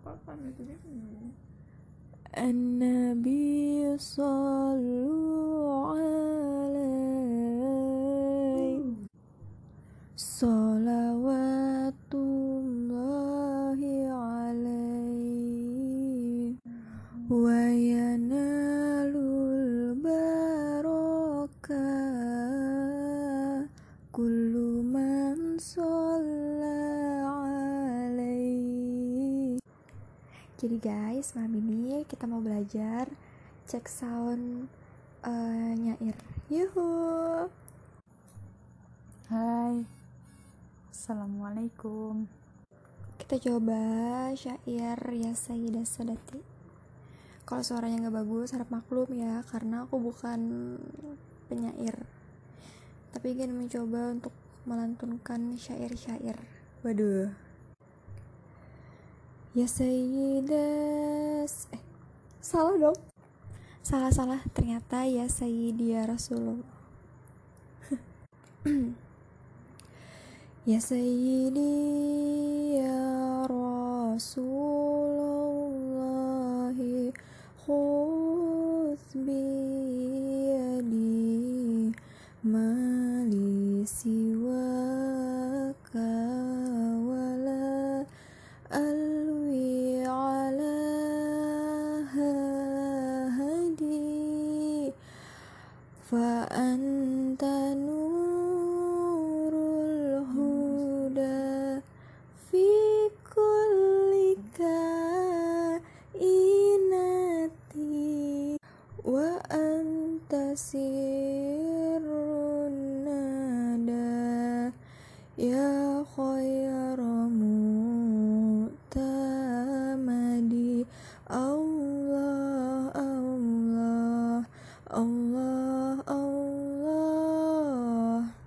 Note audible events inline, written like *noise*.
hafalkan itu dia النبي صلوا عليه صلوات الله عليه وينال البركة كل من صلى Jadi guys, malam ini kita mau belajar cek sound eh, nyair. Yuhu. Hai Assalamualaikum Kita coba syair ya Sayyidah Sadati. Kalau suaranya nggak bagus, harap maklum ya, karena aku bukan penyair. Tapi ingin mencoba untuk melantunkan syair-syair. Waduh. Ya Sayyidas. Eh, salah dong. Salah-salah, ternyata ya Sayyidi *clears throat* ya Rasulullah. Ya Sayyidi ya Rasulullah Wa anta nurul hudah fikolika inati wa anta sirunada ya khoyaromu tamadi allah allah